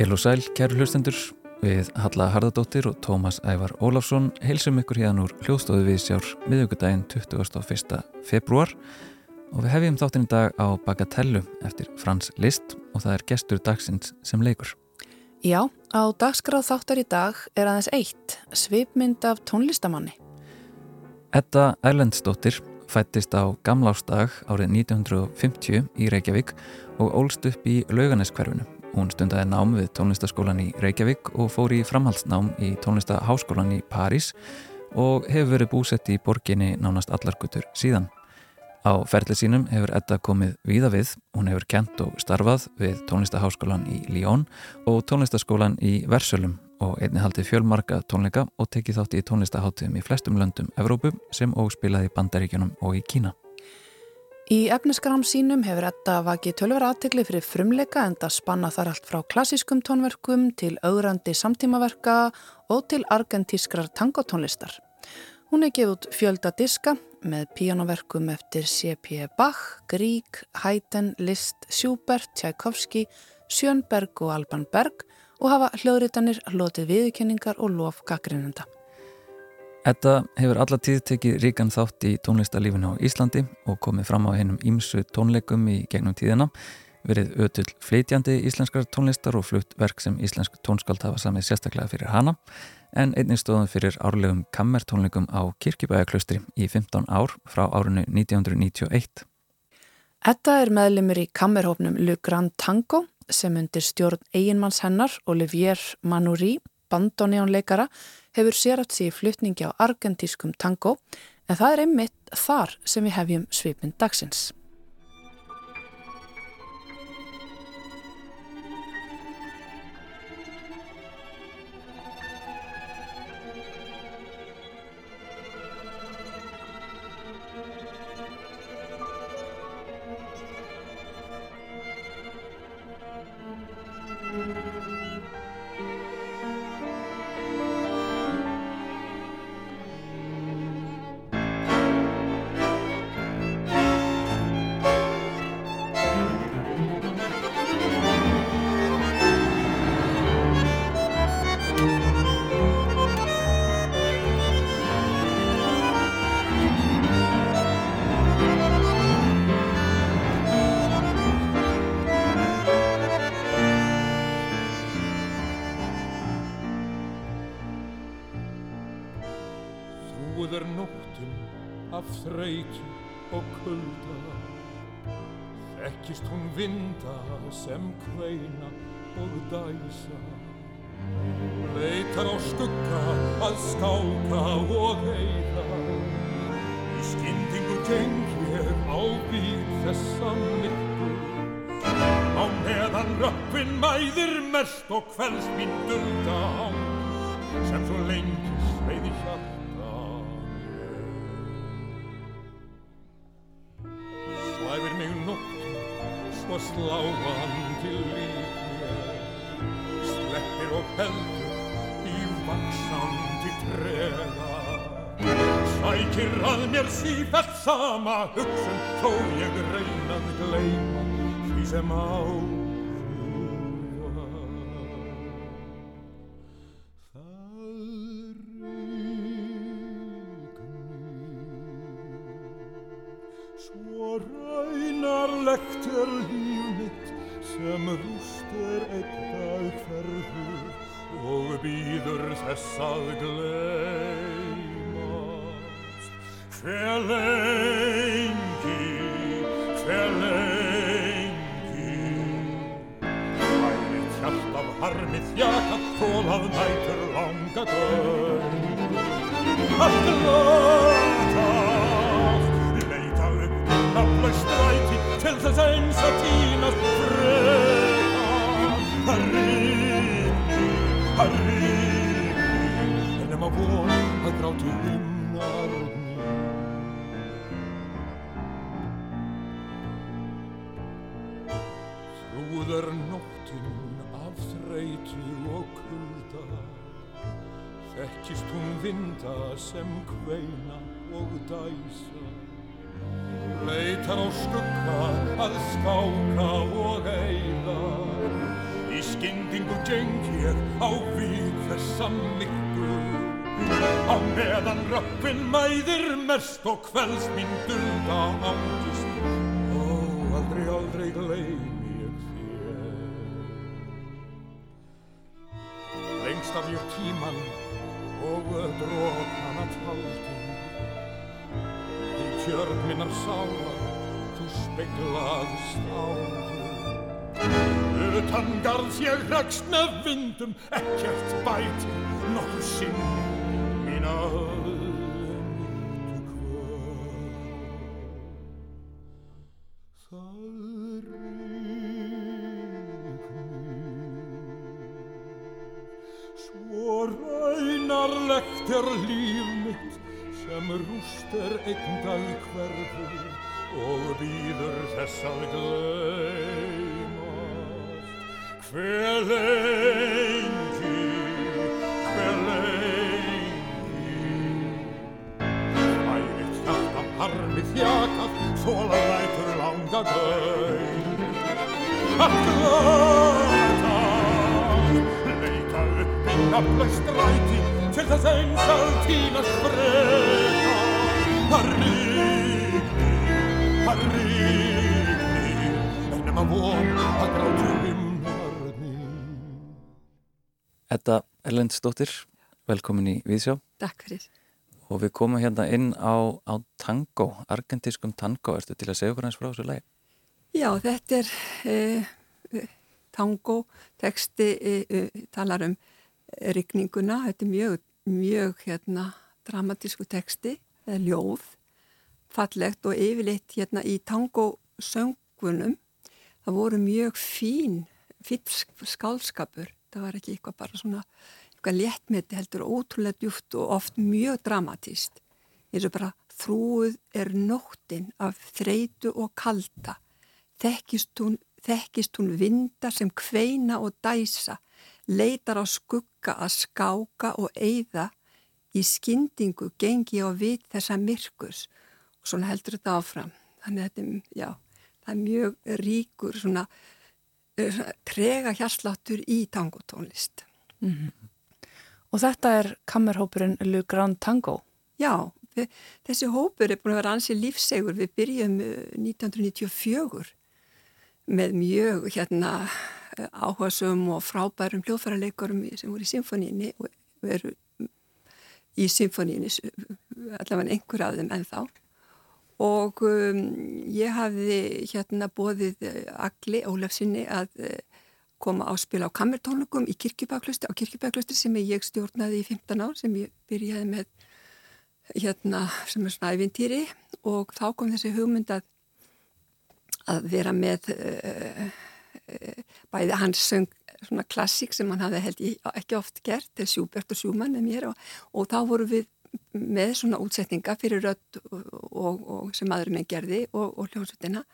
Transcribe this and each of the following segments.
Heil og sæl, kæru hlustendur, við Halla Hardadóttir og Tómas Ævar Ólafsson heilsum ykkur hérna úr hljóðstofu við sjár miðugudaginn 21. februar og við hefjum þáttinn í dag á Bagatellu eftir Frans List og það er gestur dagsins sem leikur. Já, á dagskráð þáttar í dag er aðeins eitt, svipmynd af tónlistamanni. Edda Erlendsdóttir fættist á gamlástag árið 1950 í Reykjavík og ólst upp í lauganeskverfinu. Hún stundaði nám við tónlistaskólan í Reykjavík og fór í framhaldsnám í tónlistaháskólan í París og hefur verið búsett í borginni nánast allarkutur síðan. Á ferlið sínum hefur Edda komið víða við, hún hefur kent og starfað við tónlistaháskólan í Lyon og tónlistaskólan í Versölum og einni haldið fjölmarka tónleika og tekið þátt í tónlistaháttuðum í flestum löndum Evrópu sem og spilaði í Bandaríkjunum og í Kína. Í efnisgram sínum hefur þetta vakið tölver aðtegli fyrir frumleika en það spanna þar allt frá klassískum tónverkum til augrandi samtímaverka og til argentískrar tangotónlistar. Hún er gefið út fjölda diska með píjánoverkum eftir C.P. Bach, Grieg, Haydn, Liszt, Schubert, Tchaikovsky, Sjönberg og Alban Berg og hafa hljóðritanir hlotið viðkenningar og lof gaggrinenda. Edda hefur allatíð tekið ríkan þátt í tónlistarlífinu á Íslandi og komið fram á hennum ímsu tónleikum í gegnum tíðina, verið ötull fleitjandi íslenskar tónlistar og flutt verk sem íslensk tónskald hafa samið sérstaklega fyrir hana, en einnig stóðum fyrir árlegum kammertónleikum á Kirkjubæjaklaustri í 15 ár frá árinu 1991. Edda er meðlumur í kammerhópnum Le Grand Tango sem undir stjórn eiginmanns hennar, Olivier Manoury, bandóneónleikara, hefur sérat sér flutningi á argentískum tango en það er einmitt þar sem við hefjum svipin dagsins. Sem kveina og dæsa. Leitar á skugga að skáka og heiða Í skyndingu geng ég á býr þessa myrkur Á meðan röppin mæðir mest og kvelst mín dulda á sem svo lengi og sláandi líkmér sleppir og heldur í vaksandi trega. Sækir að mér sífælt sama hugsun þó ég reynað gleima því sem á harri en nema vor að grátu vinnar og ný Þrúður nóttinn af þreitu og kulda þekkist hún vinda sem kveina og dæsa. Leitar á skugga að skáka og eila í skyndingu geng ég á við þessa miklu á meðan röppin mæðir mest og kvelds mín dulda áttist ó, aldrei, aldrei gleymi ég þér. Lengst af ég tíman og drókana taldi í tjörn minnar sála þú speklaðist áður Utan garðs ég rekst með vindum, ekkert bæti, nokkur sinn mína öllumtu kvöld. Það rignir, svo raunarlegt er líf mitt sem rúst er einn dag hverfur og býður þess að gleymast. Hver lengi, hver lengi Æriðt hjarta harmi þjakað Þóla lætur langa gauð Að glata Leika upp í nafnleg stræti Til þess eins að tína spreka Það ríkni, það ríkni Ennum að von að grátu um Edda Erlendsdóttir, velkomin í Víðsjá. Takk fyrir. Og við komum hérna inn á, á tango, argentískum tango, erstu til að segja okkur hans frá þessu lagi? Já, þetta er eh, tango, teksti eh, talar um rigninguna, þetta er mjög, mjög hérna, dramatísku teksti, eða ljóð, fallegt og yfirleitt hérna í tango söngunum, það voru mjög fín, fín skálskapur það var ekki eitthvað bara svona eitthvað léttmeti heldur ótrúlega djúft og oft mjög dramatíst eins og bara þrúið er nóttin af þreitu og kalda. Þekkist hún, þekkist hún vinda sem kveina og dæsa leitar á skugga að skáka og eyða. Í skyndingu gengi á vit þessa myrkus og svona heldur þetta áfram. Þannig að þetta já, það er mjög ríkur svona trega hjarsláttur í tangotónlist. Mm -hmm. Og þetta er kammerhópurinn Le Grand Tango? Já, við, þessi hópur er búin að vera ansið lífsegur. Við byrjum 1994 eh, með mjög hérna, áhersum og frábærum hljóðfærarleikurum sem voru í symfóníinni og veru í symfóníinni allavega einhver af þeim ennþá og um, ég hafði hérna bóðið uh, Agli Ólafsinni að uh, koma á spila á kammertónlugum í kirkjubæklustri, á kirkjubæklustri sem ég stjórnaði í 15 ár sem ég byrjaði með hérna sem er svona ævintýri. Og þá kom þessi hugmynd að, að vera með uh, uh, bæði hans söng svona klassík sem hann hafði held ég ekki oft gert, er Sjúbert og Sjúmann og, og þá voru við með svona útsetninga fyrir rödd og, og, og sem aðri með gerði og, og hljómsutina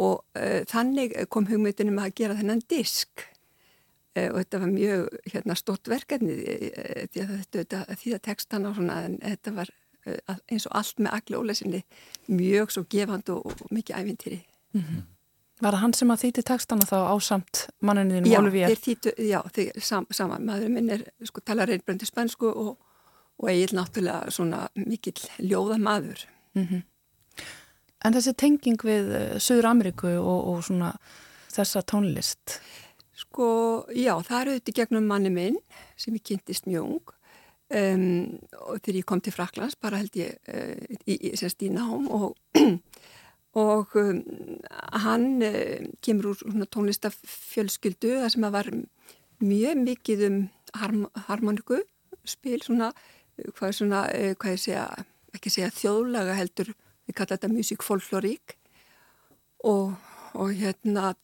og uh, þannig kom hugmyndinum að gera þennan disk uh, og þetta var mjög hérna, stort verkefni uh, því að þetta því að textan á svona en þetta var eins og allt með allir ólesinni mjög svo gefand og mikið æfintýri mm -hmm. Var það hann sem að þýtti textana þá ásamt mannuninum Ólfíjar? Já, þeir þýttu, já, þeir sam, saman maður minn er, sko, tala reynbröndi spænsku og og eigin náttúrulega svona mikill ljóða maður. Mm -hmm. En þessi tenging við uh, Suður Ameríku og, og svona þessa tónlist? Sko, já, það eru þetta gegnum manni minn sem ég kynntist mjög ung um, og þegar ég kom til Fraklands bara held ég uh, í, í, í nám og, og um, hann uh, kemur úr svona tónlistafjölskyldu það sem að var mjög mikið um harm, harmoniku spil svona hvað er svona, eh, hvað ég segja, ekki segja þjóðlaga heldur, við kalla þetta music folklorík og, og hérna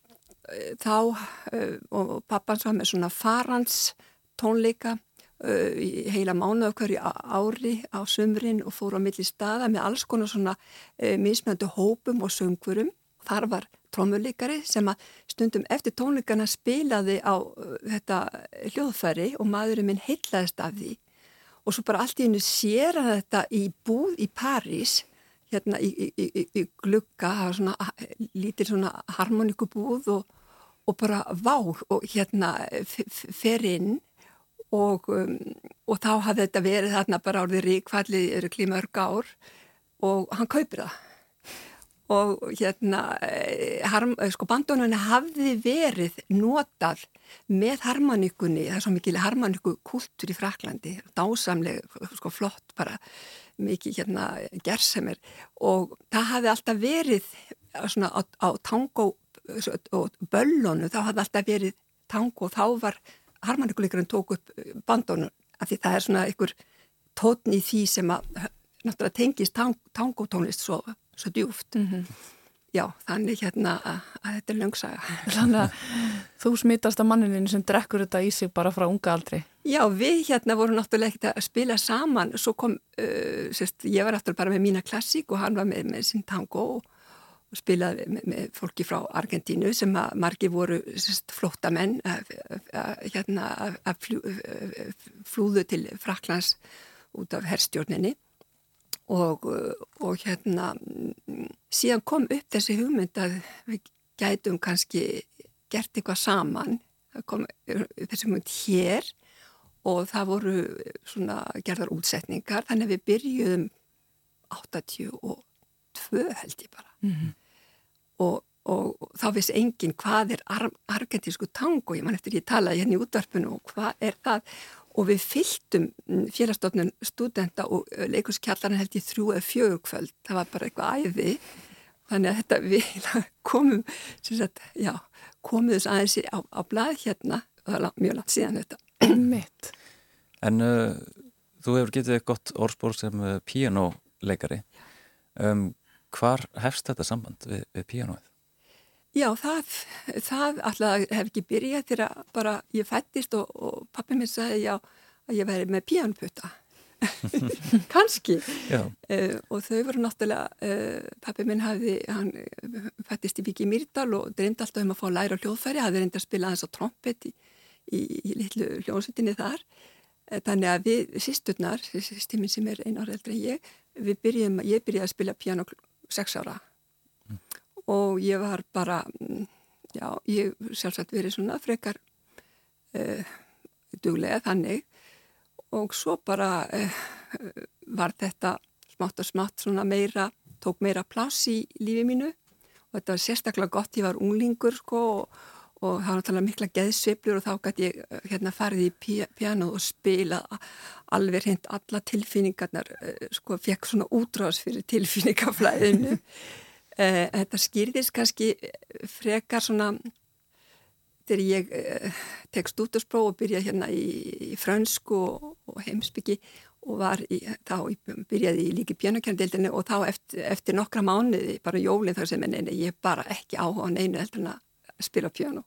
eh, þá eh, og pappans var með svona farans tónleika í heila mánu af hverju ári á sömurinn og fór á milli staða með alls konar svona mismjöndu hópum og söngurum. Þar var trómuleikari sem að stundum eftir tónleikana spilaði á þetta hljóðfæri og maðurinn minn heitlaðist af því og svo bara allt í hennu sér að þetta í búð í París hérna í, í, í, í glugga, svona lítil svona harmoníkubúð og, og bara vá og hérna fer inn og, um, og þá hafði þetta verið þarna bara árið ríkfallið eru klímörg ár og hann kaupir það og hérna eh, eh, sko bandónunni hafði verið notað með harmoníkunni, það er svo mikil harmoníku kultur í Fraklandi, dásamlega sko flott bara mikið hérna gerðsemir og það hafði alltaf verið svona á, á tango og böllonu þá hafði alltaf verið tango og þá var harmoníkuleikurinn tók upp bandónun af því það er svona einhver tótn í því sem að náttúrulega tengist tang, tangotónlist svo svo djúft. Mm -hmm. Já, þannig hérna að, að þetta er löngsaga. Þannig að þú smittast að manninin sem drekkur þetta í sig bara frá unga aldri. Já, við hérna vorum náttúrulega ekkert að spila saman. Svo kom, uh, sérst, ég var aftur bara með mína klassík og hann var með, með sin tango og, spilaði með, með fólki frá Argentínu sem að margi voru sérst, flóttamenn hérna, að fljú, flúðu til Fraklands út af herstjórninni og, og hérna síðan kom upp þessi hugmynd að við gætum kannski gert eitthvað saman. Það kom þessi hugmynd hér og það voru svona gerðar útsetningar. Þannig að við byrjuðum 82 held ég bara. Mm -hmm. og, og þá vissi enginn hvað er ar argentísku tango, ég man eftir ég talaði hérna í útvarpinu og hvað er það og við fylgtum mm, félagstofnun studenta og leikuskjallarinn held ég þrjú eða fjögur kvöld, það var bara eitthvað æði. Þannig að þetta við komum sagt, já, komum þess aðeins á, á blað hérna. Og það er mjög langt síðan þetta. Mitt En uh, þú hefur getið gott orðspór sem uh, píanoleikari um, Hvar hefst þetta samband við, við píanoið? Já, það, það alltaf hef ekki byrjað þegar bara ég fættist og, og pappi minn sagði já að ég væri með píanputa. Kanski. Uh, og þau voru náttúrulega, uh, pappi minn hafði, hann fættist í Viki Myrdal og dreymdi alltaf um að fá læra hljóðfæri, hafði reyndi að spila aðeins á trompet í, í, í litlu hljóðsutinni þar. Uh, þannig að við sýsturnar, sýstiminn sem er einar eldri en ég, við byrjum, ég byrjaði að spila piano sex ára. Mm og ég var bara, mm, já, ég sjálfsagt verið svona frekar uh, duglega þannig. Og svo bara uh, var þetta smátt og smátt svona meira, tók meira pláss í lífi mínu. Og þetta var sérstaklega gott, ég var unglingur sko og, og það var náttúrulega mikla geðsviplur og þá gæti ég eh, hérna farið í piano og spila alveg hreint alla tilfinningarnar, sko, fekk svona útráðs fyrir tilfinningaflæðinu Uh, þetta skýrðist kannski frekar svona þegar ég uh, tek stúdurspróf og byrja hérna í, í frönsku og, og heimsbyggi og var í, þá byrjaði ég líki pjönukjörndeildinu og þá eftir, eftir nokkra mánuði, bara jólinn þar sem en ég bara ekki áhuga á neinu heldur en að spila pjönu.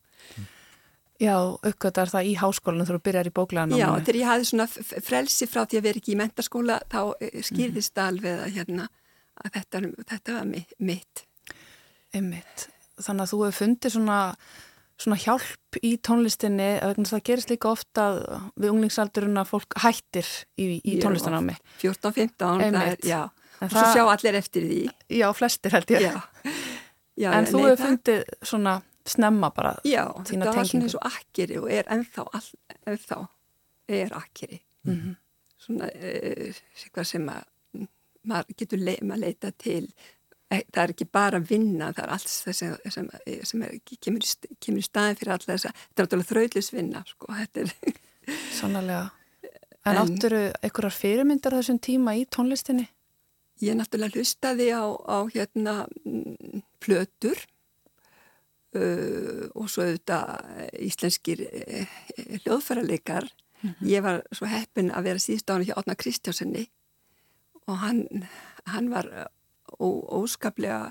Já, uppgötar það í háskólinu þú byrjar í bóklæðanum. Já, þegar ég hafði svona frelsi frá því að vera ekki í mentaskóla þá eh, skýrðist mm -hmm. alveg að hérna að þetta, þetta var mitt. Einmitt. Þannig að þú hefur fundið svona, svona hjálp í tónlistinni, það gerist líka ofta við unglingsaldurinn að fólk hættir í, í tónlistanámi. 14-15, það er, já. En og það, svo sjá allir eftir því. Já, flestir held ég. Já. Já, en þú hefur fundið svona snemma bara já, þetta var svona eins og akkeri og er ennþá, all, ennþá er akkeri. Mm -hmm. Svona eitthvað uh, sem að maður getur le maður leita til e, það er ekki bara að vinna það er allt sem, sem, sem er, kemur, kemur í staðin fyrir alltaf þess að þetta er náttúrulega þrauðlisvinna sko, Sannlega En, en átturu einhverjar fyrirmyndar þessum tíma í tónlistinni? Ég náttúrulega hlustaði á, á hérna plötur uh, og svo auðvitað íslenskir uh, hljóðfærarleikar mm -hmm. ég var svo heppin að vera síðust ána hjá Átna Kristjásenni og hann, hann var óskaplega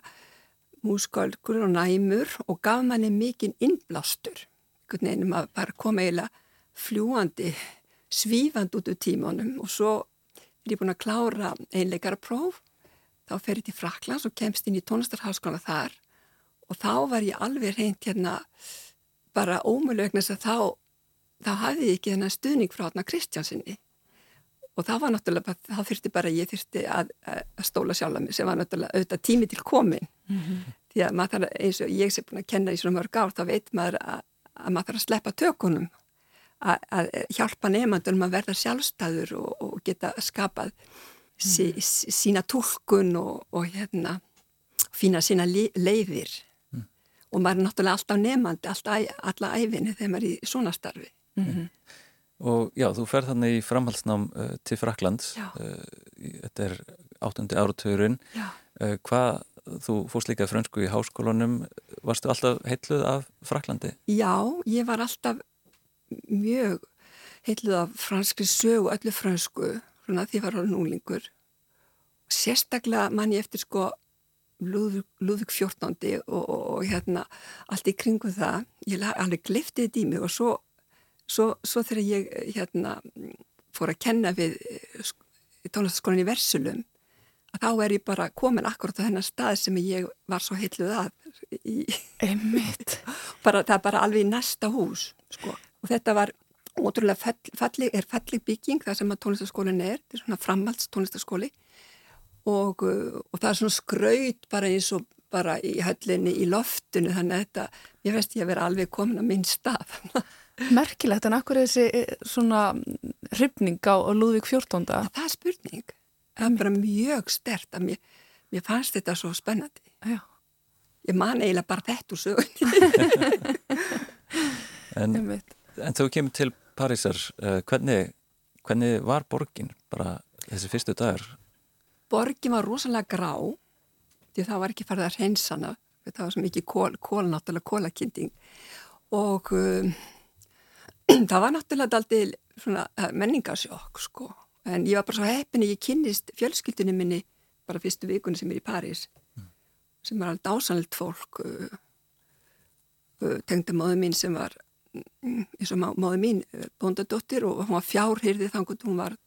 múskalkur og næmur og gaf manni mikinn innblástur. Veginn maður bara kom eiginlega fljúandi svífand út úr tímanum. Og svo er ég búin að klára einleikara próf þá fer ég til Fraklands og kemst inn í tónastarháskóna þar. Og þá var ég alveg reynd hérna bara ómulögnis að þá þá hafði ég ekki þennan stuðning frá Átna Kristjánsinni og það var náttúrulega, það þurfti bara ég þurfti að, að stóla sjálf að mig sem var náttúrulega auðvitað tími til komin mm -hmm. því að maður þarf eins og ég sé búin að kenna í svona mörg ár þá veit maður að, að maður þarf að sleppa tökunum að, að hjálpa nefnandunum að verða sjálfstæður og, og geta skapað sí, mm. sína tólkun og, og hérna fína sína leiðir mm. og maður er náttúrulega alltaf nefnandi alltaf alla æfinni þegar maður er í svona starfi -hmm. Og já, þú ferð þannig í framhaldsnám uh, til Fraklands uh, þetta er áttundi áratugurinn. Uh, hvað þú fórst líka frönsku í háskólanum. Varstu alltaf heitluð af Fraklandi? Já, ég var alltaf mjög heitluð af franski sögu, öllu fransku svona því var hann úlingur sérstaklega mann ég eftir sko Lúðvík 14. Og, og, og hérna allt í kringu það. Ég alveg gliftið þetta í mig og svo, svo, svo þegar ég hérna fór að kenna við eh, tónlistaskólan í Versulum að þá er ég bara komin akkurat á þennan stað sem ég var svo heitluð að í, bara, það er bara alveg í næsta hús sko. og þetta var ótrúlega fall, fallig, er fallig bygging það sem að tónlistaskólinn er, þetta er svona framhalds tónlistaskóli og, uh, og það er svona skraut bara eins og bara í höllinni í loftinu þannig að þetta, ég veist ég að vera alveg komin á minn stað Merkilegt en akkur er þessi eh, svona hrifning á Lúðvík 14. Það er spurning það er bara mjög stert að mér, mér fannst þetta svo spennandi Já. ég man eiginlega bara þetta úr sögun en, en þú kemur til Parísar uh, hvernig, hvernig var borgin bara þessi fyrstu dagar? Borgin var rosalega grá því það var ekki farið að hreinsana það var svo mikið kól, kól náttúrulega kólakinding og um, það var náttúrulega aldrei menningarsjók sko en ég var bara svo heppin að ég kynnist fjölskyldunum minni bara fyrstu vikunni sem er í París mm. sem var alveg dásanlegt fólk uh, uh, tengda móðu mín sem var mm, eins og móðu mín bóndadóttir og hún var fjárhyrði þannig að hún var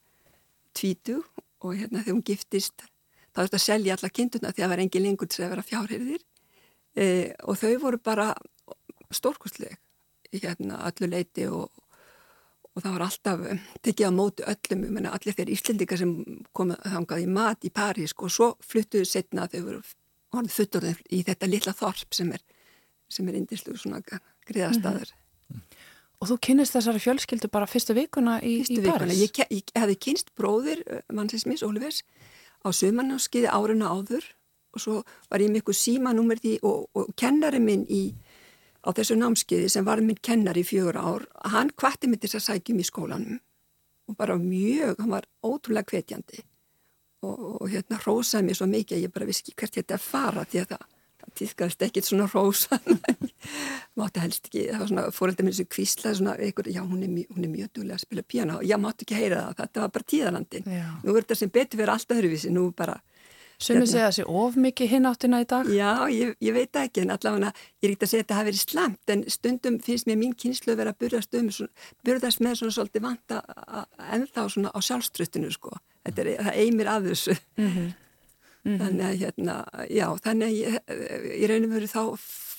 tvítu og hérna þegar hún giftist þá þurfti að selja alla kinduna því að það var engin lengur til að vera fjárhyrðir uh, og þau voru bara stórkostleg hérna allu leiti og og það var alltaf eh, tekið á mótu öllum, ég menna allir þeir íslendika sem komið þangað í mat í París og svo fluttuðu setna þau voru horfið futturðið í þetta litla þorp sem er, sem er indislu svona griðastadur. Mm -hmm. Og þú kynist þessari fjölskyldu bara fyrstu vikuna í, fyrstu í París? Ég, ég, ég hefði kynst bróðir eh, mannsins Ólivers á sömannáskiði áruna áður og svo var ég með ykkur símanúmerði og, og kennari minn í á þessu námskiði sem var minn kennar í fjögur ár, hann kvatti mig til að sækjum í skólanum. Og bara mjög, hann var ótrúlega hvetjandi. Og, og hérna rósaði mér svo mikið að ég bara vissi hvert þetta er fara því að það, það týðkast ekkit svona rósa mátti helst ekki, það var svona fóröldið mér sem kvíslaði svona einhver, já hún er, hún er mjög dúlega að spila piano og ég mátti ekki heyra það, þetta var bara tíðalandin nú er þetta sem betur verið allt öðruvísi, nú bara Sumið segja þessi of mikið hináttina í dag? Já, ég, ég veit ekki en allavega ég er ekkert að segja að þetta hafi verið slamt en stundum finnst mér mín kynslu að vera að burðast, um, burðast með svona svolítið vanta ennþá svona á sjálfströttinu sko. Þetta er, það eimir af þessu. Mm -hmm. Mm -hmm. Þannig að hérna, já, þannig að ég, ég reynum verið þá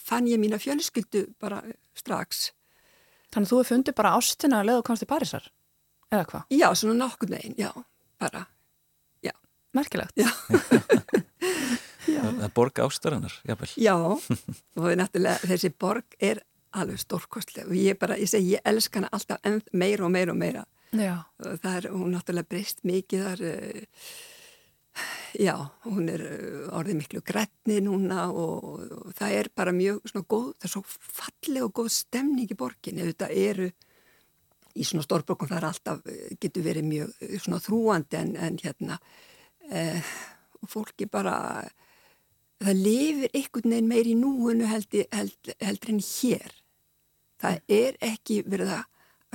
fann ég mína fjölskyldu bara strax. Þannig að þú hefði fundið bara ástina að leða og komst í Parísar? Eða hvað? Já, svona nokkur neginn, já, bara Merkilegt. Já. Það er borg ástarannar, jáfnvel. Já, og þessi borg er alveg stórkostlega og ég bara, ég segi, ég elska hana alltaf meira og meira og meira. Já. Og það er, hún náttúrulega breyst mikið þar, uh, já, hún er uh, orðið miklu grætni núna og, og það er bara mjög svona góð, það er svo falleg og góð stemning í borginni, þetta eru í svona stórborgum það er alltaf, getur verið mjög svona þrúandi en, en hérna eh, og fólki bara það lifir einhvern veginn meir í núinu heldur, heldur, heldur en hér. Það er ekki verið að,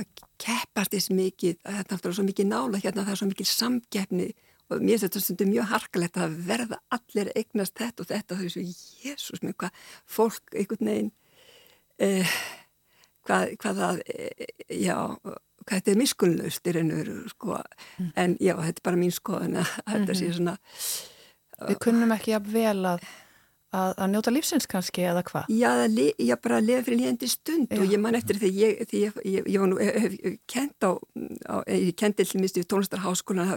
að keppast þess mikið það er náttúrulega svo mikið nála hérna það er svo mikið samkeppni og mér finnst þetta stundum mjög harkalegt að verða allir eignast þetta og þetta og þessu, jésús minn hvað fólk einhvern veginn eh, hvað, hvað það eh, já þetta er miskunnlaust í raun og veru sko. mm. en já, þetta er bara mín skoðan að þetta mm -hmm. sé mhm. svona Við kunnum ekki að vel að að, að njóta lífsins kannski eða hvað? Já, ég bara að lifa fyrir líðandi stund já. og ég man eftir því ég, því ég, ég, ég var nú, hef, kent á, á ég kendi til minnst við tónlistarháskólan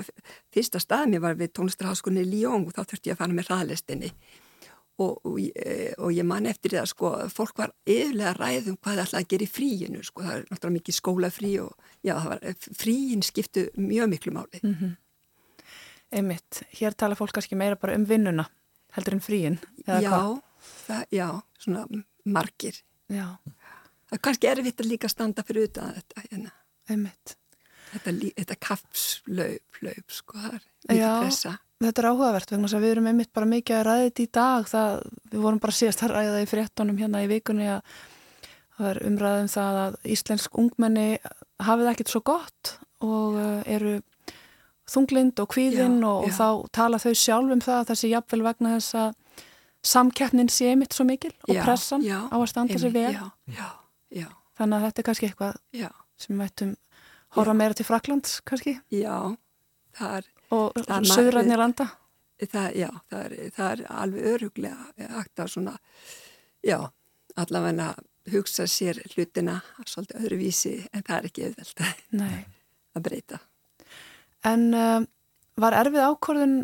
fyrsta staðum ég var við tónlistarháskólan í Líón og þá þurfti ég að fara með hraðlistinni og, og, og ég man eftir það sko, fólk var yfirlega ræðum hvað það ætlaði að gera í fríinu sko, það er náttúrulega mikið skólafrí og já, var, fríin skiptu mjög miklu máli. Mm -hmm. Einmitt, hér tala fólk kannski meira bara um vinnuna heldur en fríin, eða hvað? Já, já, svona margir. Já. Það er kannski erfitt að líka standa fyrir auðvitað þetta, hérna. Einmitt. Þetta, þetta kapslaup, laup, sko, það er mikið pressa. Þetta er áhugavert vegna að við erum einmitt bara mikið að ræða þetta í dag. Það, við vorum bara síðast að ræða það í fréttonum hérna í vikunni að það er umræðum það að íslensk ungmenni hafið ekkert svo gott og eh, eru þunglind og kvíðinn og, og þá tala þau sjálf um það þessi jafnvel vegna þess að samkeppnin sé einmitt svo mikil og já, pressan já, á að standa sér vel. já, þannig að þetta er kannski eitthvað sem við ættum horfa meira til Fraklands kannski. Já, það er og söðræðni landa? Það, Já, það er, það er alveg öruglega hægt að svona já, allavega hugsa sér hlutina svolítið öðruvísi en það er ekki auðvelt að breyta. En uh, var erfið ákvörðun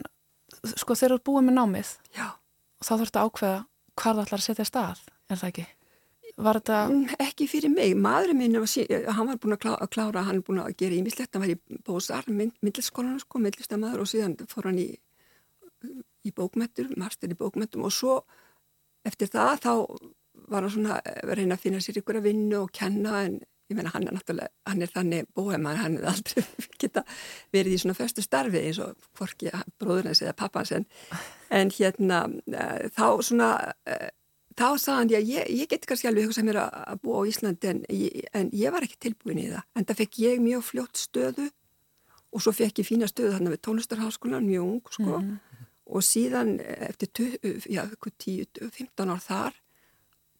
sko þegar þú búið með námið? Já. og þá þurftu að ákveða hvað það ætlar að setja stað, er það ekki? Var þetta... Mm, ekki fyrir mig. Maðurinn minn, var, hann var búin að klára, klára hann er búin að gera ímislegt. Hann var í bósar, myndliskólan, sko, myndlistamæður og síðan fór hann í, í bókmettur, master í bókmettum og svo eftir það þá var hann svona að reyna að finna sér ykkur að vinna og kenna en ég meina hann er náttúrulega, hann er þannig bóheimar, hann er aldrei geta verið í svona föstu starfi eins og hvorki bróðurins eða pappans en, en hérna eh, þá svona eh, þá sagði hann, já, ég, ég get kannski alveg hugsað mér að, að búa á Íslandi en, en ég var ekki tilbúin í það. En það fekk ég mjög fljótt stöðu og svo fekk ég fína stöðu þarna við tónlistarháskólan, mjög ung, sko. Mm. Og síðan eftir 10-15 ár þar,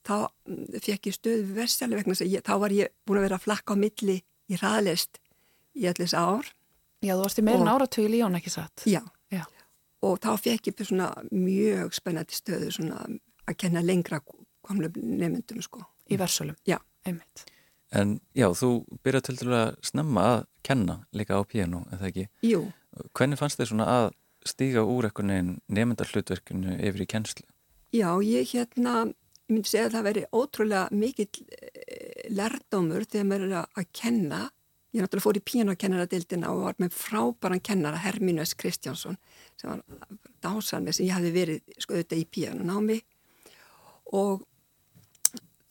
þá mm, fekk ég stöðu Versjali vegna þess að þá var ég búin að vera að flakka á milli í raðlist í allis ár. Já, þú varst í meirin áratugil í án, ekki satt? Já. já. Og þá fekk ég svona mjög spennandi stöðu svona að kenna lengra komlu nefndum sko. Í versölum? Já. Einmitt. En já, þú byrjaði til dælu að snemma að kenna líka á piano, eða ekki? Jú. Hvernig fannst þið svona að stíga úr eitthvað nefndar hlutverkinu yfir í kennslu? Já, ég hérna, ég myndi segja að það veri ótrúlega mikill eh, lærdámur þegar maður er að kenna. Ég náttúrulega fór í pianokennaradeildina og var með frábæran kennara Hermínu S. Kristjánsson sem var dásan með sem ég hafi verið sko auðvitað í pianonámi og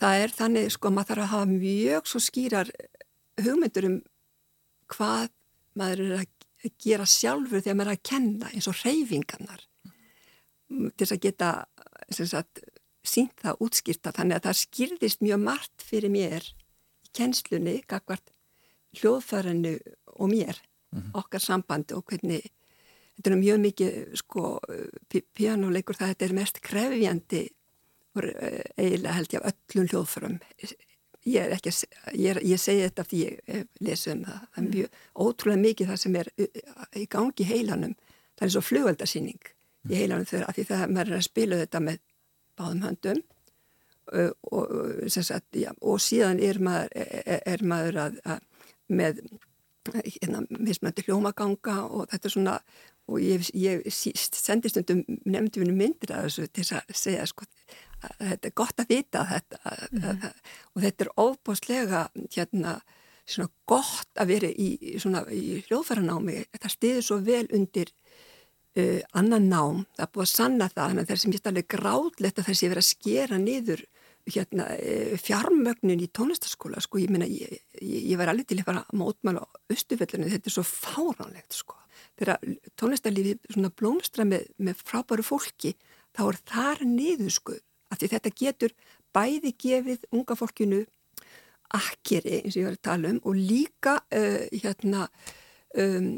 það er þannig sko maður þarf að hafa mjög svo skýrar hugmyndur um hvað maður er að gera sjálfur þegar maður er að kenna eins og reyfingarnar til þess að geta sagt, sínt það útskýrta þannig að það skýrðist mjög margt fyrir mér í kennslunni gagvart hljóðfærinu og mér mm -hmm. okkar sambandi og hvernig þetta er mjög mikið sko pianoleikur það þetta er mest krefjandi Eh, eiginlega held ég af öllum hljóðförum ég er ekki ég, ég segi þetta því ég lesi um það. Það er mjög ótrúlega mikið það sem er í gangi heilanum. Það er svo flugveldarsýning í mm. heilanum þegar að því það maður er að spila þetta með báðum höndum og, sagt, já, og síðan er maður, er, er maður að, að með hérna, mismöndi hljómaganga og þetta er svona og ég, ég sendist um nefndinu myndir að þessu til að segja sko þetta er gott að vita þetta mm -hmm. og þetta er óbúslega hérna svona gott að vera í, svona, í hljóðfæranámi, þetta stiður svo vel undir uh, annan nám, það er búið að sanna það þannig að það er sem ég alveg gráðlegt að þessi verið að skera niður hérna, uh, fjármögnin í tónlistaskóla sko, ég meina, ég, ég, ég var alveg til að fara að mótmála á Östufellinu, þetta er svo fáránlegt sko, þegar tónlistarlífi svona blómstra með, með frábæru fólki, þá er þar niður sko af því þetta getur bæði gefið unga fólkinu akkeri eins og ég var að tala um og líka uh, hérna um,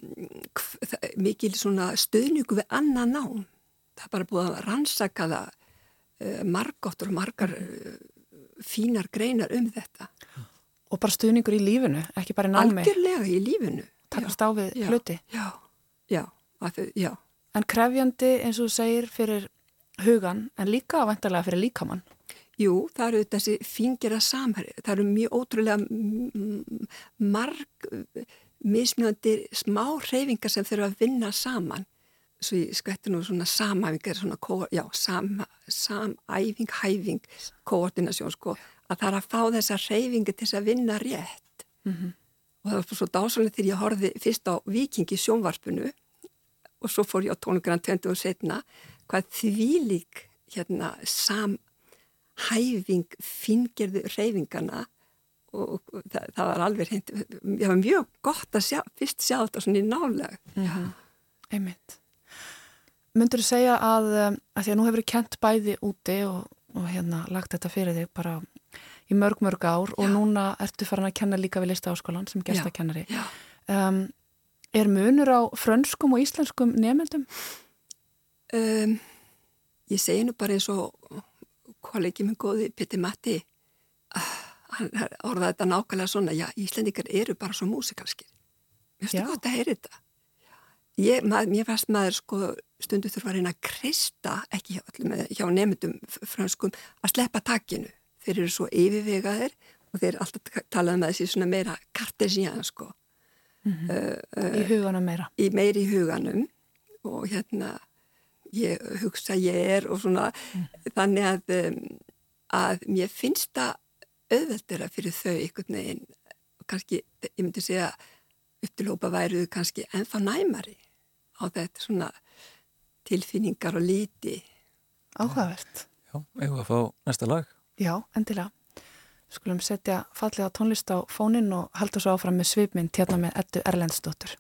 mikil svona stöðningu við annan nám. Það er bara búið að rannsaka það uh, margóttur og margar uh, fínar greinar um þetta. Og bara stuðningur í lífinu, ekki bara í námi. Algjörlega í lífinu. Takast á við hluti. Já, já, já. En krefjandi eins og þú segir fyrir hugan en líka vantarlega fyrir líkamann. Jú, það eru þessi fingjara samhæri, það eru mjög ótrúlega marg mismjöndi smá hreyfingar sem þurfa að vinna saman svo ég skvætti nú svona samæfingar, svona, já, sam, samæfing, hæfing, koordinasjón, sko, að það er að fá þessa reyfingi til þess að vinna rétt. Mm -hmm. Og það var svo dásalega þegar ég horfið fyrst á vikingi sjónvarpunu og svo fór ég á tónungrann 20 og setna, hvað því lík, hérna, samhæfing fingerðu reyfingana og það, það var alveg hreint, það var mjög gott að sjá, fyrst sjá þetta svona í nálega. Mm -hmm. Einmitt. Myndur þú segja að, um, að því að nú hefur þið kent bæði úti og, og hérna lagt þetta fyrir þig bara í mörg mörg ár já. og núna ertu farin að kenna líka við lista áskólan sem gestakennari. Um, er munur á frönskum og íslenskum nefnendum? Um, ég segi nú bara eins og kollegi minn góði Pitti Matti uh, hann orðaði þetta nákvæmlega svona, já, íslendikar eru bara svo músikalskir. Mér finnst þetta gott að heyra þetta. Ég, mað, mér fannst maður sko stundu þurfa að reyna að kristja, ekki hjá, hjá nefndum franskum, að sleppa takkinu. Þeir eru svo yfirvegaðir og þeir alltaf talaði með þessi svona meira kartesían sko. Mm -hmm. uh, uh, í huganum meira. Í meiri í huganum og hérna ég hugsa ég er og svona mm. þannig að, um, að mér finnst það auðveldera fyrir þau einhvern veginn kannski, ég myndi segja upptilhópa væruðu kannski ennþá næmari á þetta svona tilfinningar og líti. Áhugavert. Já, eigum við að fá næsta lag? Já, endilega. Skulum setja fallega tónlist á fónin og halda svo áfram með svipminn térna með Eddu Erlendsdóttur.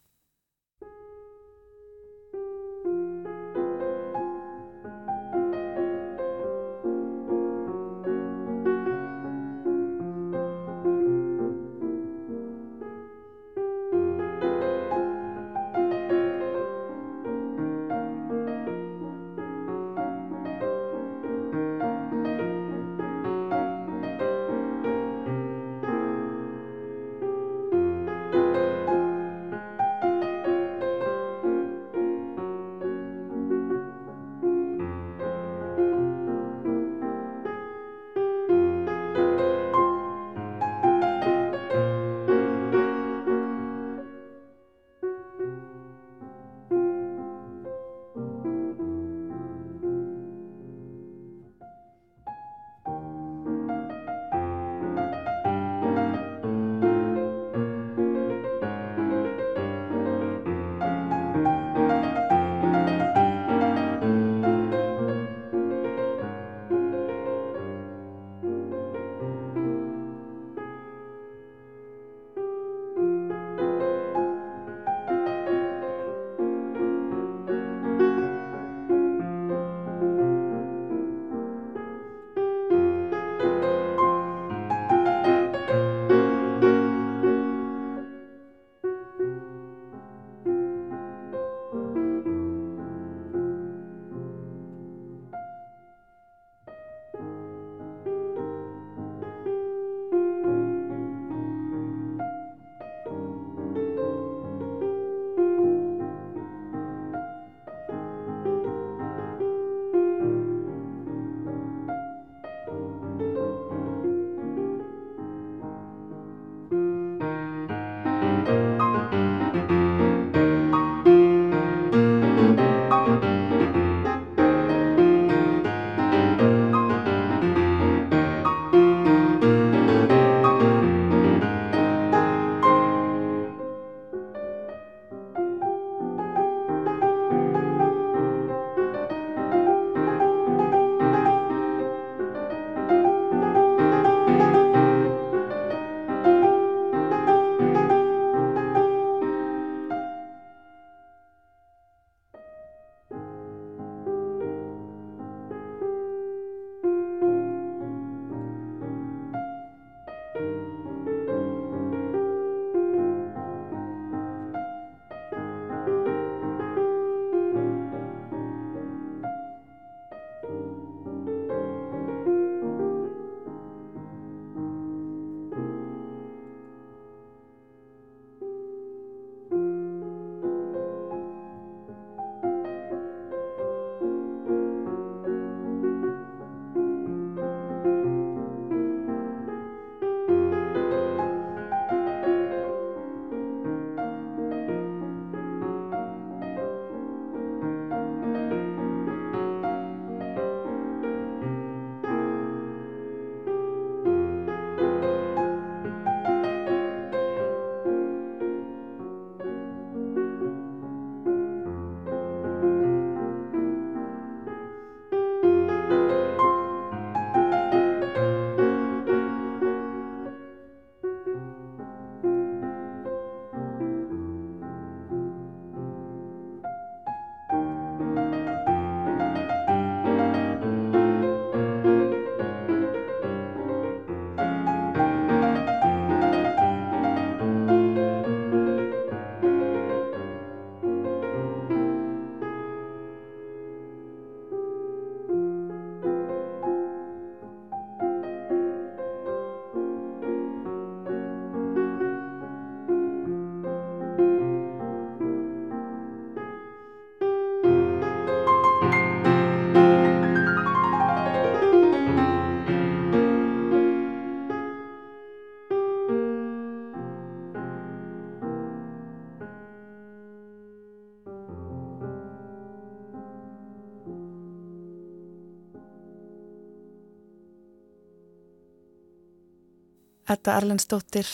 Þetta Erlendstóttir,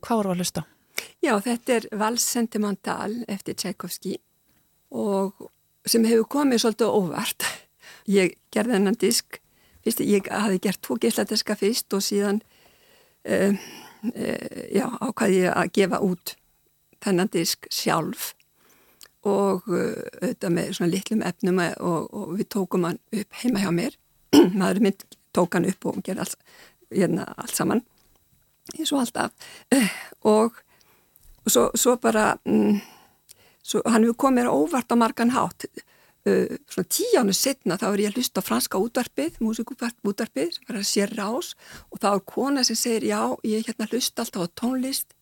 hvað voru að hlusta? Já, þetta er Vals Sentimental eftir Tchaikovsky og sem hefur komið svolítið óvart. Ég gerði hennan disk, fyrst, ég hafi gert tvo geisladiska fyrst og síðan uh, uh, já, ákvaði ég að gefa út þennan disk sjálf og uh, auðvitað með svona litlum efnum og, og við tókum hann upp heima hjá mér. Maður mynd tók hann upp og gerði allt, hérna, allt saman eins og alltaf og, svo, svo bara mm, svo, hann hefur komið óvart á margan hátt. Uh, svona tíjánu setna þá er ég að hlusta á franska útvarpið músikútvarpið sem var að sér rás. Og þá er kona sem segir já ég er hérna að hlusta alltaf á tónlist.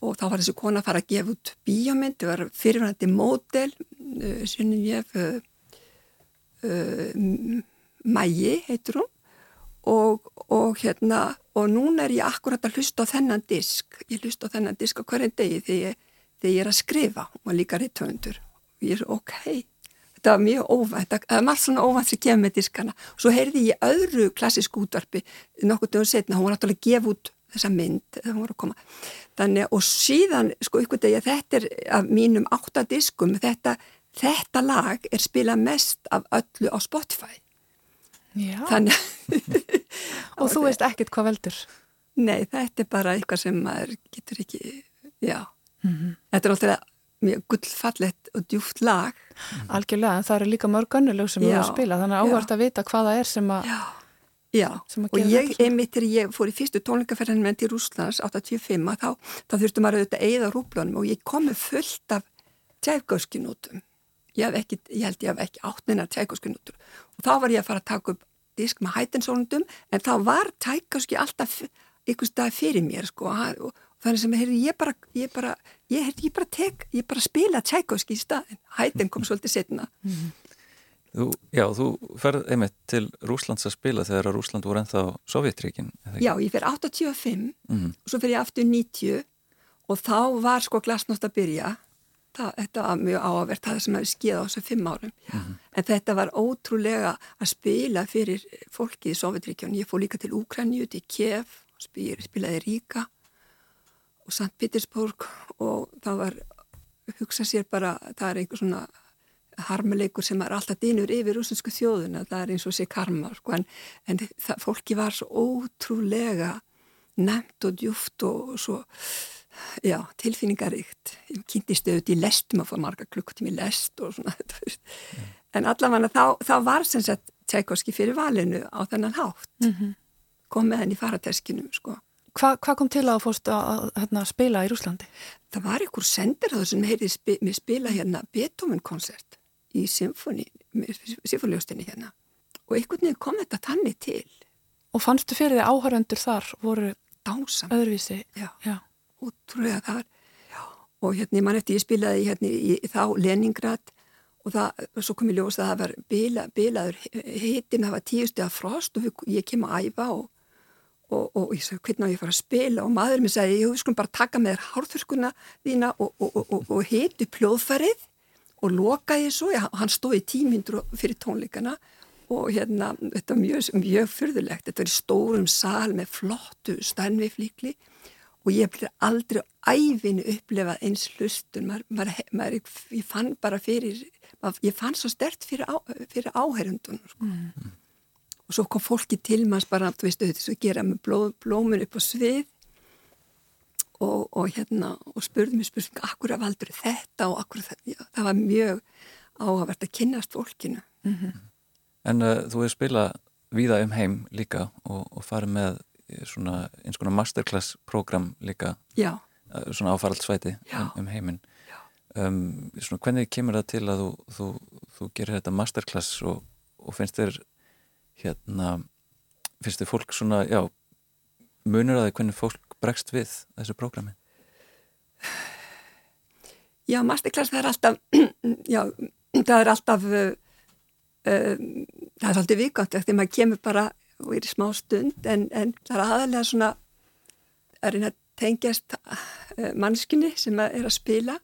Og þá var þessi kona að fara að gefa út bíómynd, það var fyrirvændi módel uh, sinni ég uh, uh Mægi heitur hún. Og, og hérna og núna er ég akkurat að hlusta á þennan disk. Ég hlusta á þennan disk á hverjum degi þegar ég, þegar ég er að skrifa og líka rittöfundur og ég er ok. Þetta var mjög óvænt, það er margt svona óvænt sem kemur með diskana. Og svo heyrði ég öðru klassisk útvarpi nokkur dögum setna, hún var náttúrulega að gefa út þessa mynd þegar hún var að koma. Þannig og síðan sko ykkur degi þetta er af mínum áttadiskum þetta, þetta lag er spilað mest af öllu á Spotify Þannig Og þú veist ekkert hvað veldur? Nei, þetta er bara eitthvað sem maður getur ekki, já. Mm -hmm. Þetta er alltaf mjög gullfallet og djúft lag. Algjörlega, en það eru líka mörg önnulög sem við erum að spila, þannig að áhvert að vita hvaða er sem að Já, já. Að og ég, einmitt þegar ég fór í fyrstu tónleikaferðin með til Rúslands 85 þá, þá þurftum maður auðvitað að eigða rúblunum og ég komi fullt af tjæfgörskinútum ég, ekki, ég held ég hef ekki áttninar tækoskunútur og þá var ég að fara að taka upp disk með hætinsónundum en þá var tækoski alltaf ykkur stað fyrir mér sko. Og þannig sem heyrði, ég bara ég bara, ég, heyrði, ég bara tek, ég bara spila tækoski í staðin, hætin kom svolítið setna Þú, já, þú ferð einmitt til Rúslands að spila þegar að Rúsland voru ennþá Sovjetríkin Já, ég fer 85 mm. og svo fer ég aftur 90 og þá var sko glasnátt að byrja það, þetta var mjög áverð það sem hefði skeið á þessu fimm árum mm -hmm. en þetta var ótrúlega að spila fyrir fólki í Sovjetríkjón ég fór líka til Úkrænju, til Kiev spilaði Ríka og St. Petersburg og það var hugsa sér bara það er einhver svona harmuleikur sem er alltaf dýnur yfir rúsinsku þjóðuna, það er eins og sé karma sko, en, en það, fólki var svo ótrúlega nefnt og djúft og svo já, tilfinningaríkt ég kynntist auðvitað í lestum að fá marga klukkutími lest og svona mm. en allavega þá, þá var sem sagt Tchaikovsky fyrir valinu á þennan hátt mm -hmm. kom með henni í farateskinu sko. Hvað hva kom til að fórst að, að, að spila í Rúslandi? Það var einhver sendir sem heyrði spi, mér spila hérna Beethoven-koncert í symfóniustinni hérna og einhvern veginn kom þetta tanni til Og fannstu fyrir því áhöröndur þar voru Dásam. öðruvísi? Já, já útrúlega þar og hérna mann eftir ég spilaði hérna í, í þá Leningrad og það, svo kom ég ljós að það var bila, bilaður hitin, það var tíusti af frost og ég kem að æfa og, og, og ég sagði hvernig á ég að fara að spila? Og maður mér sagði, ég skulum bara taka með þér hárþurskuna þína og, og hitu pljóðfarið og lokaði svo, ég, hann stóði tímindur fyrir tónleikana og hérna, þetta var mjög, mjög fyrðulegt, þetta var í stórum sal með flottu stænviflíkli og ég hef aldrei æfinu upplefað eins hlustun maður, maður, maður, ég fann bara fyrir maður, ég fann svo stert fyrir, á, fyrir áherundun sko. mm. og svo kom fólki til maður bara, þú veist, þess að gera með bló, blómun upp á svið og, og hérna og spurði mér spurning, akkur af aldrei þetta og akkur þetta, já, það var mjög áhagvert að kynast fólkinu mm -hmm. En uh, þú hefur spilað víða um heim líka og, og farið með svona eins konar masterclass program líka Já. Eh, svona áfaraldsvæti um, um heiminn um, svona hvernig kemur það til að þú, þú, þú gerir þetta masterclass og, og finnst þér hérna finnst þér fólk svona, já munur að þið hvernig fólk bregst við þessu prógrami? Já, masterclass það er alltaf já, það er alltaf uh, það er alltaf vikant þegar maður kemur bara og er í smá stund en, en það er aðalega svona að reyna að tengjast uh, mannskinni sem er að spila.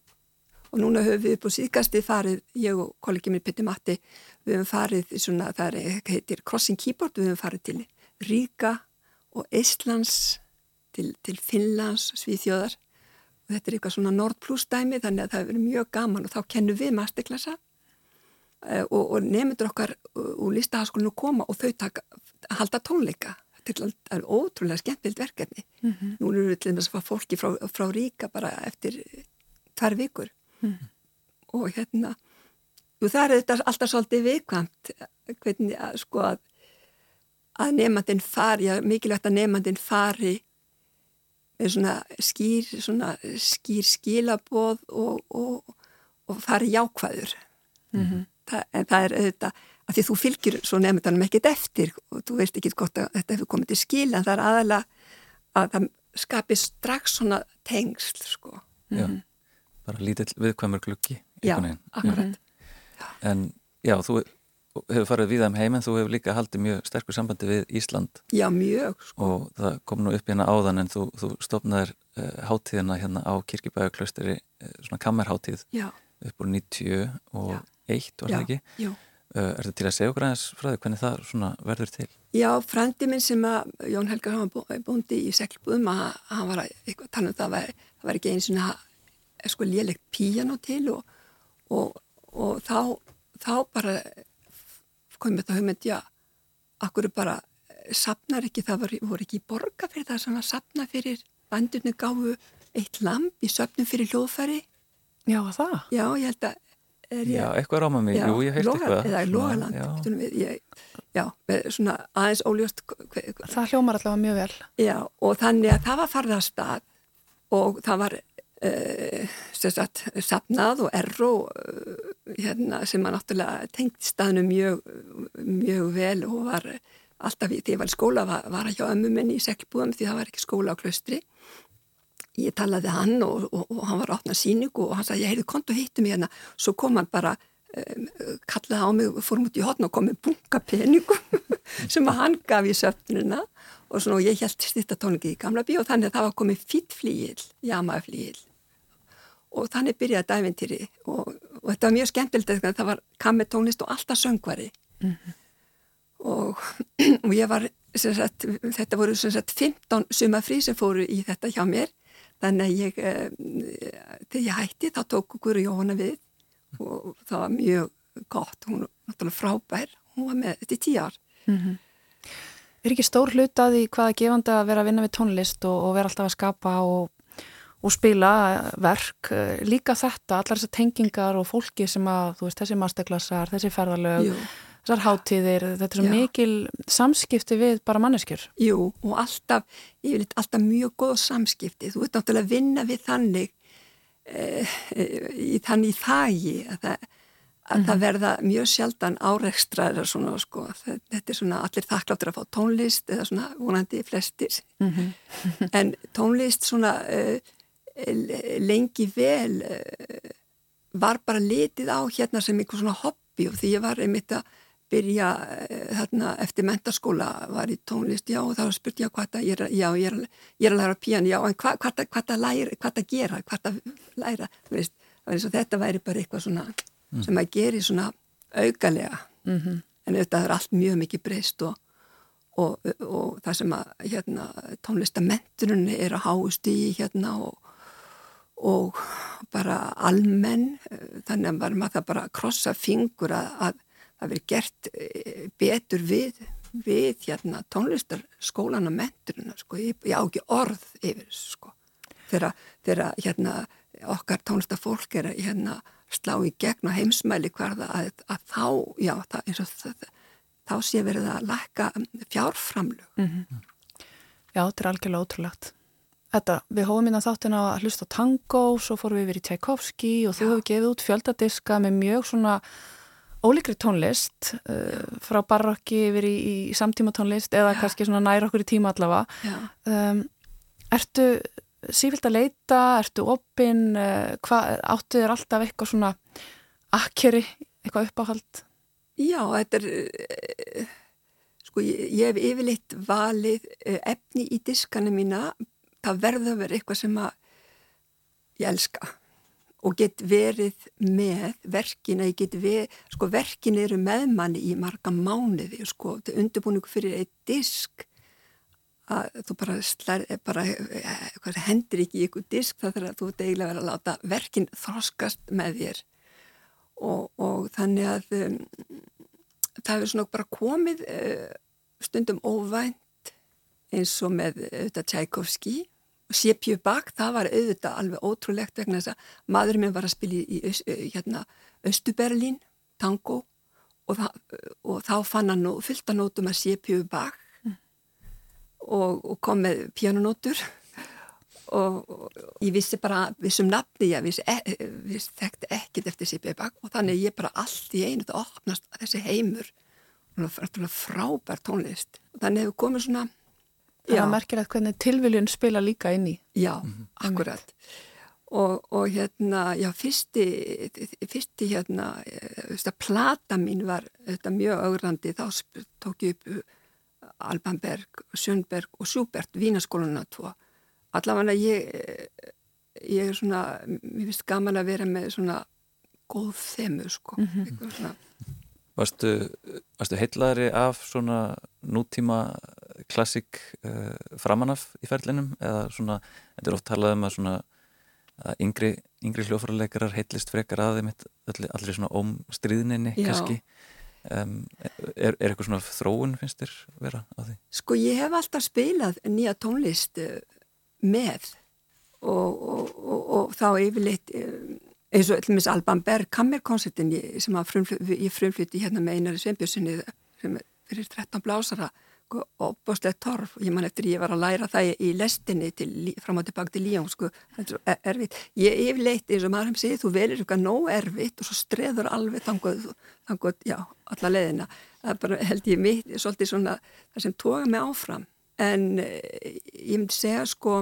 Og núna höfum við upp á síðgasti farið, ég og kollegi minn Pitti Matti, við höfum farið í svona, það er, heitir Crossing Keyboard, við höfum farið til Ríka og Íslands til, til Finnlands, Svíþjóðar. Og þetta er eitthvað svona Nord Plus dæmi þannig að það hefur verið mjög gaman og þá kennum við masterklassa uh, og, og nefndur okkar úr listahaskólinu koma og þau taka, halda tónleika þetta er ótrúlega skemmtild verkefni mm -hmm. nú eru við til þess að fá fólki frá, frá ríka bara eftir tvær vikur mm -hmm. og hérna og það er þetta alltaf svolítið viðkvæmt hvernig að sko að að nefnandin fari, já mikilvægt að nefnandin fari með svona skýr svona skýr skilaboð og, og, og fari jákvæður mm -hmm. það, en það er auðvitað að því þú fylgir svo nefndanum ekkit eftir og þú veist ekki gott að þetta hefur komið til skil en það er aðalega að það skapir strax svona tengsl sko. Já, mm. bara lítill viðkvæmur gluggi Já, akkurat já. En já, þú hefur farið við þeim um heim en þú hefur líka haldið mjög sterkur sambandi við Ísland Já, mjög sko. og það kom nú upp hérna áðan en þú, þú stopnaðir uh, hátíðina hérna á Kirkibæðaklausteri uh, svona kammerhátíð já. upp úr 90 og 1 var það ekki? Já, Uh, er þetta til að segja okkur aðeins frá því hvernig það verður til? Já, frændi minn sem að Jón Helgar var búndi í seglbúðum að hann var að tala um það var, það var ekki eins og það sko léleg píjan á til og, og, og þá, þá bara komið þetta hugmynd, já, akkur bara sapnar ekki, það voru, voru ekki borga fyrir það sem að sapna fyrir bandurnu gáfu eitt lamp í söpnum fyrir hljóðfæri Já, það? Já, ég held að Ég, já, eitthvað ráma mig, já, jú, ég heilt eitthvað. eða svona aðeins óljóst það hljómar allavega mjög vel. Já, og þannig að það var farið að stað og það var uh, sagt, sapnað og erro uh, hérna, sem að náttúrulega tengt staðinu mjög, mjög vel og var alltaf því ég var í skóla var, var að hjá ömmu minni í seglbúðum því það var ekki skóla á klöstri ég talaði hann og, og, og hann var átt með síningu og hann sagði, ég heyrði kontu hittu mig hérna. Svo kom hann bara um, kallaði á mig, fórum út í hotna og kom með bunga peningum sem hann gaf í söfnuna og svona og ég held styrtatóningi í gamla bí og þannig að það var komið fýtflíil jamaflíil og þannig byrjaði dævintýri og, og þetta var mjög skemmtilegt það var kammetónlist og alltaf söngvari. Mm -hmm. og, og ég var sagt, þetta voru sagt, 15 sumafrí sem fóru í þetta hjá mér Þannig að ég, eh, þegar ég hætti þá tók okkur Jóhanna við og það var mjög gott, hún var náttúrulega frábær, hún var með þetta í tíu ár. Mm -hmm. Er ekki stór hlutaði hvaða gefandi að vera að vinna við tónlist og, og vera alltaf að skapa og, og spila verk, líka þetta, allar þessar tengingar og fólki sem að, þú veist, þessi masterklassar, þessi ferðalög, Jú þessar hátíðir, þetta er svo mikil samskipti við bara manneskjur. Jú, og alltaf, ég vil alltaf mjög góð samskipti. Þú ert náttúrulega að vinna við þannig eh, í þannig þægi að, það, að mm -hmm. það verða mjög sjaldan áreikstraðar svona, sko. Þetta er svona allir þakkláttur að fá tónlist eða svona vonandi flestir. Mm -hmm. en tónlist svona eh, lengi vel eh, var bara litið á hérna sem eitthvað svona hobby og því ég var einmitt að byrja eh, þarna eftir mentaskóla var í tónlist, já og þá spurt ég hvað það, já ég er, ég er að læra piano, já en hvað, það það gera, hvað það læra, veist, þetta væri bara eitthvað svona mm. sem að geri svona augalega, mm -hmm. en þetta er allt mjög mikið breyst og, og, og það sem að hérna, tónlistamenturinn er að háust í hérna og, og bara almenn, þannig að maður bara að krossa fingur að, að það verið gert eh, betur við, við hérna, tónlistarskólan og menturina sko. ég, ég á ekki orð yfir sko. þegar hérna, okkar tónlistarfólk er að hérna, slá í gegn og heimsmæli hverða að, að þá, já, það, það, þá sé verið að lækka fjárframlug mm -hmm. Já, þetta er algjörlega ótrúlegt Þetta, við minna hérna þáttin að hlusta á tango, svo fórum við yfir í Tchaikovsky og þú hefur gefið út fjöldadiska með mjög svona ólíkri tónlist uh, frá barokki yfir í, í samtíma tónlist eða Já. kannski svona nær okkur í tíma allavega. Um, Ertu sífilt að leita, ertu opinn? Uh, áttu þér alltaf eitthvað svona akkeri, eitthvað uppáhald? Já, þetta er uh, sko ég, ég hef yfirleitt valið uh, efni í diskana mína. Það verður að vera eitthvað sem að ég elska og get verið með verkin að ég get verið, sko verkin eru með manni í marga mánuði sko, undirbúningu fyrir eitt disk. Að þú bara, slær, bara eh, hendur ekki í ykkur disk það þarf að þú ert eiginlega verið að láta verkinn þroskast með þér. Og, og þannig að um, það hefur svona bara komið uh, stundum óvænt eins og með auðvitað Tchaikovsky. og Sépju Bak, það var auðvitað alveg ótrúlegt vegna þess að maðurinn minn var að spila í, í hérna, Östuberlín, tango og, það, og þá fann hann fyllt að nótum að Sépju Bak mm. og, og kom með pjánunótur og, og ég vissi bara vissum nafni, ég vissi, e, vissi þekkti ekkit eftir Sépju Bak og þannig ég bara allt í einu það opnast þessi heimur. Frábær tónlist. Og þannig hefur komið svona Það er merkilegt hvernig tilviljun spila líka inn í. Já, mm -hmm. akkurat. Og, og hérna, já, fyrsti, fyrsti hérna, þetta plata mín var þetta mjög augrandi, þá tók ég upp uh, Albanberg, Sjönnberg og Sjúbert, Vínaskóluna tvo. Allavega ég, ég er svona, mér finnst gaman að vera með svona góð þemu, sko. Mm -hmm. Varstu, varstu heitlaðri af svona nútíma klassík uh, framanaf í ferlinum? Eða svona, þetta er oft talað um að svona að yngri, yngri hljófrarleikarar heitlist frekar að þeim allir, svona ómstriðninni kannski. Um, er, er eitthvað svona þróun finnst þér vera á því? Sko ég hef alltaf spilað nýja tónlist uh, með og, og, og, og þá yfirleitt uh, eins og allmis Alban Berg kammerkonsertin sem ég frumfluti hérna með Einari Sveinbjörnssoni sem fyrir 13 blásara opbóstlega torf. Og ég man eftir ég var að læra það í lestinni til, fram og tilbaka til Líón sko, er erfitt. Ég yfirleitt eins og maður hefði segið þú verir eitthvað nóg erfitt og svo streður alveg þangoð, þangoð, já, alla leðina það er bara held ég mitt svolítið svona það sem tóka mig áfram. En eh, ég myndi segja sko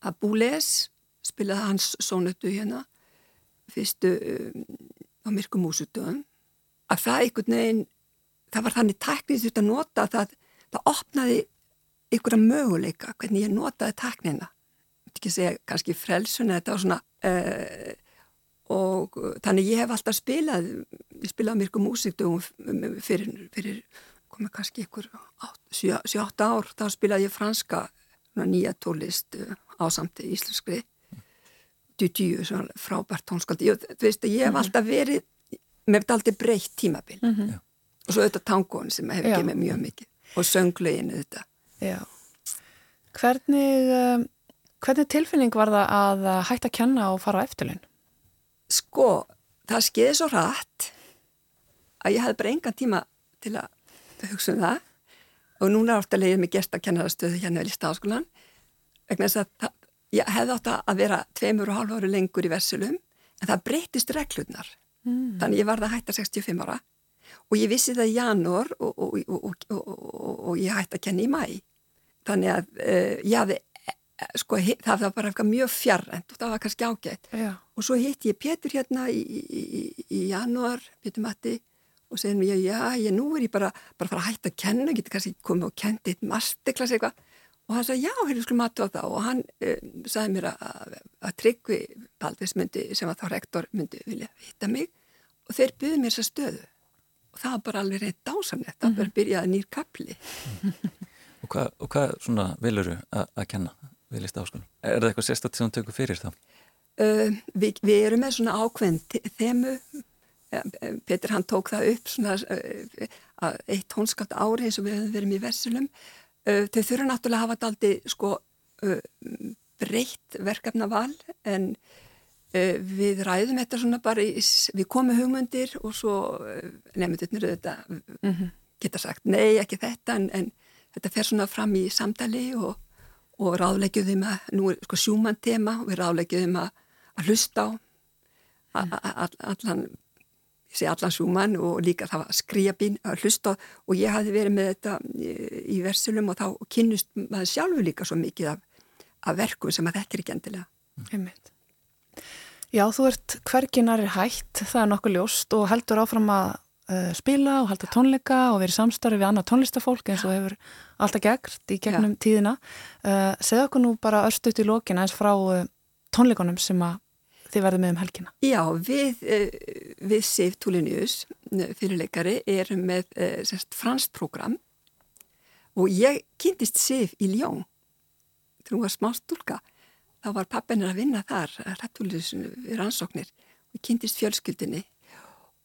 að Búles spilaði hans sónutu hérna fyrstu um, á myrkum músutöðum að það einhvern veginn það var þannig tæknið þútt að nota það, það opnaði að möguleika hvernig ég notaði tæknina. Ekki segja kannski frelsun þetta var svona uh, og þannig ég hef alltaf spilað ég spilaði myrku músikdugum fyrir, fyrir komið kannski ykkur 7-8 ár þá spilaði ég franska nýja tólist uh, á samtið íslenskri djúdjú, svona frábært tónskaldi ég, þú veist að ég hef mhm. alltaf verið með aldrei breytt tímabil. Mm -hmm og svo auðvitað tangón sem hefur með mjög mikið. Og söngleginu þetta Já. Hvernig um, hvernig tilfinning var það að hætta að kenna og fara á eftirlun? Sko, það skeiði svo rætt að ég hafði bara engan tíma til að hugsa um það. Og núna er ofta leiðið mig gert að kennarastöðu hérna vel í stafskólan vegna þess að það, ég hefði átt að vera tveimur og hálf ári lengur í versulum en það breytist reglurnar mm. þannig ég var það hætta 65 ára og ég vissi það í janúar og, og, og, og ég hætti að kenna í mæ þannig að uh, ég hafði eh, sko, það var bara mjög fjarrend og það var kannski ágætt Já. og svo hitti ég Pétur hérna í, í, í, í janúar, Pétur Matti og segði mér, já, ég nú er ég bara bara fara að hætta að kenna, getur kannski komið og kendi eitt masterklass eitthvað og hann sagði, já, hérna skulum mati á það. Og hann uh, sagði mér að, að Tryggvi Baldvis myndi, sem var þá rektor myndi vilja hitta mig. Og þeir byggði mér þessa stöðu. Og það var bara alveg reynd dásamlegt. Það mm -hmm. bara byrjaði nýr kapli Og hvað, og hvað svona viluru að kenna við lista áskonum? Er það eitthvað sérstaklega sem þú tökur fyrir það? Uh, við, við erum með svona ákveðin þemu. Petur hann tók það upp svona uh, eitt tónskapt ári eins og við hefum verið í Versulum þau þurfa náttúrulega að hafa þetta aldrei sko uh, breytt verkefnaval en Uh, við ræðum þetta svona bara, í, við komum hugmyndir og svo nefndurnir auðvitað mm -hmm. geta sagt nei, ekki þetta, en, en þetta fer svona fram í samtali og, og ráðleggjuðum að, nú er sko sjúmann tema og við ráðleggjuðum að, að hlusta á allan, ég segi allan sjúmann og líka það var skriabín að hlusta og ég hafi verið með þetta í, í versulum og þá kynnust maður sjálfu líka svo mikið af, af verkum sem að þetta er ekki endilega. Einmitt. Já, þú ert hverginar er hægt, það er nokkuð ljóst og heldur áfram að uh, spila og halda tónleika og verið samstarfi við annað tónlistafólk eins og hefur alltaf gegnt í gegnum Já. tíðina. Uh, segð okkur nú bara örstuðt í lókina eins frá uh, tónleikonum sem að þið verðum með um helgina. Já, við, uh, við Sif Tulinius, fyrirleikari, erum með uh, fransk program og ég kynntist Sif í Ljón þegar hún var smá stúlka þá var pappinir að vinna þar rættulisinu við rannsóknir. Og kynntist fjölskyldinni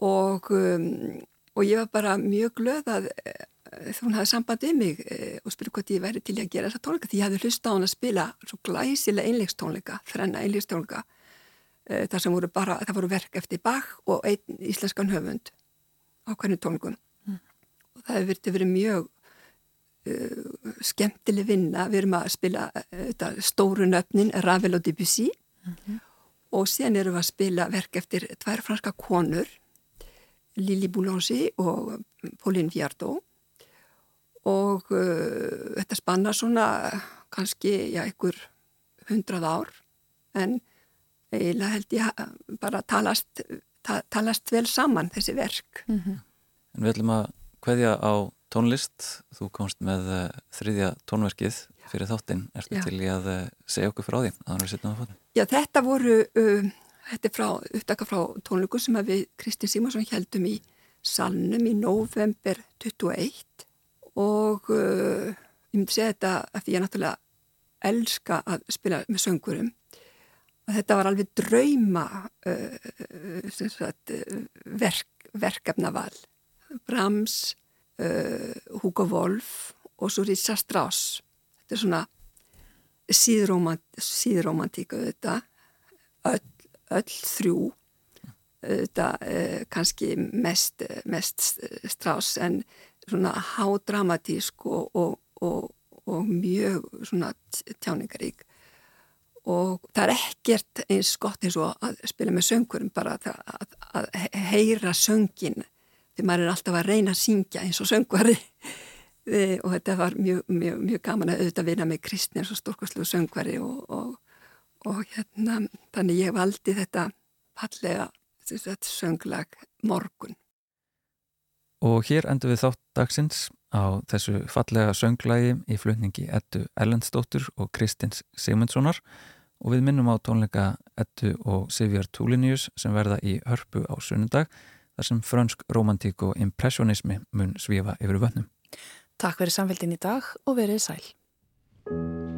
og, um, og ég var bara mjög glöð að hún hafði sambandið mig eh, og spyrði hvort ég væri til að gera þessa tónleika því ég hafði hlusta á hann að spila svo glæsilega einleikstónleika, þrenna einleikstónleika. eh, þar sem voru bara, það voru verk eftir Bach og einn íslenskan höfund á hvernig tónleikum mm. og það hefur verið mjög uh, skemmtileg vinna. Við erum að spila uh, stóru nöfnin Ravel og Debussy. Mm -hmm. og síðan erum við að spila verk eftir tvær franska konur Lili Boulanger og Pauline Viardot. Og uh, þetta spanna svona kannski, já, einhver hundrað ár. En eiginlega held ég bara talast, ta, talast vel saman þessi verk. Mm -hmm. En við ætlum að hvaðja á tónlist, þú komst með uh, þriðja tónverkið fyrir þáttinn, ertu já. til í að uh, segja okkur frá því að hann er setjum að fótum? Já, þetta voru, uh, þetta er frá, uppdaka frá tónleiku sem við Kristinn Simonsson heldum í salnum í november 21 og uh, ég myndi segja þetta að því ég náttúrulega elska að spila með söngurum að þetta var alveg drauma uh, sagt, verk, verkefnaval. Brahms uh, Hugo Wolf og svo Risa Strauss. Þetta er svona síðromantíku þetta öll, öll þrjú. Þetta uh, kannski mest, mest Strauss en svona hádramatísk og, og, og, og mjög svona tjáningarík og það er ekkert eins gott eins og að spila með söngurum bara að, að, að heyra söngin því maður er alltaf að reyna að syngja eins og söngvari. Og þetta var mjög, mjög, mjög gaman að auðvitað vinna með kristni eins og stórkoslu söngvari og hérna þannig ég valdi þetta fallega sönglag morgun. Og hér endur við þátt dagsins á þessu fallega sönglægi í flutningi Ettu Erlendstóttur og Kristins Sigmundssonar og við minnum á tónleika Ettu og Sivjar Túlinius sem verða í hörpu á sunnundag þar sem frönsk romantík og impressionismi mun svífa yfir vönnum. Takk fyrir samfélgin í dag og verið sæl.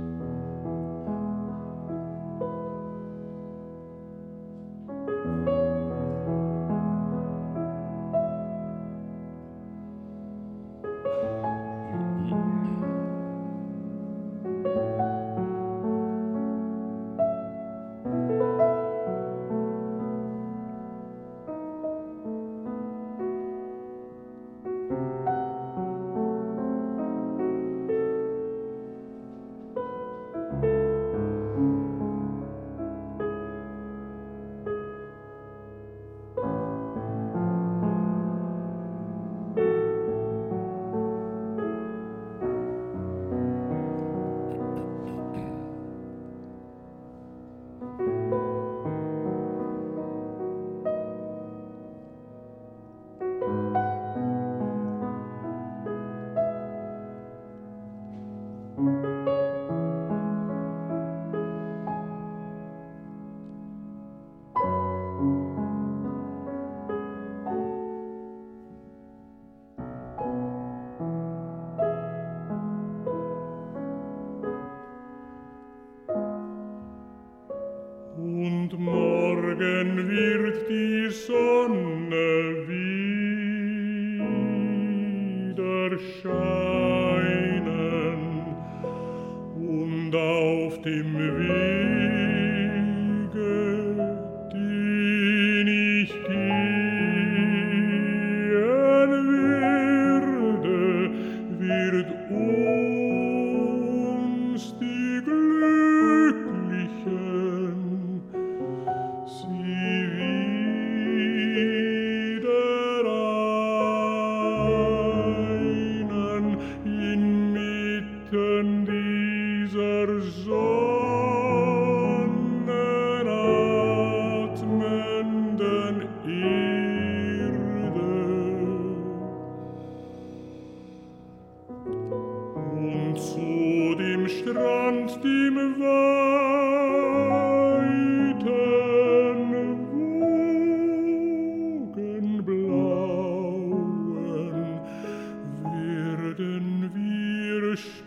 Christ.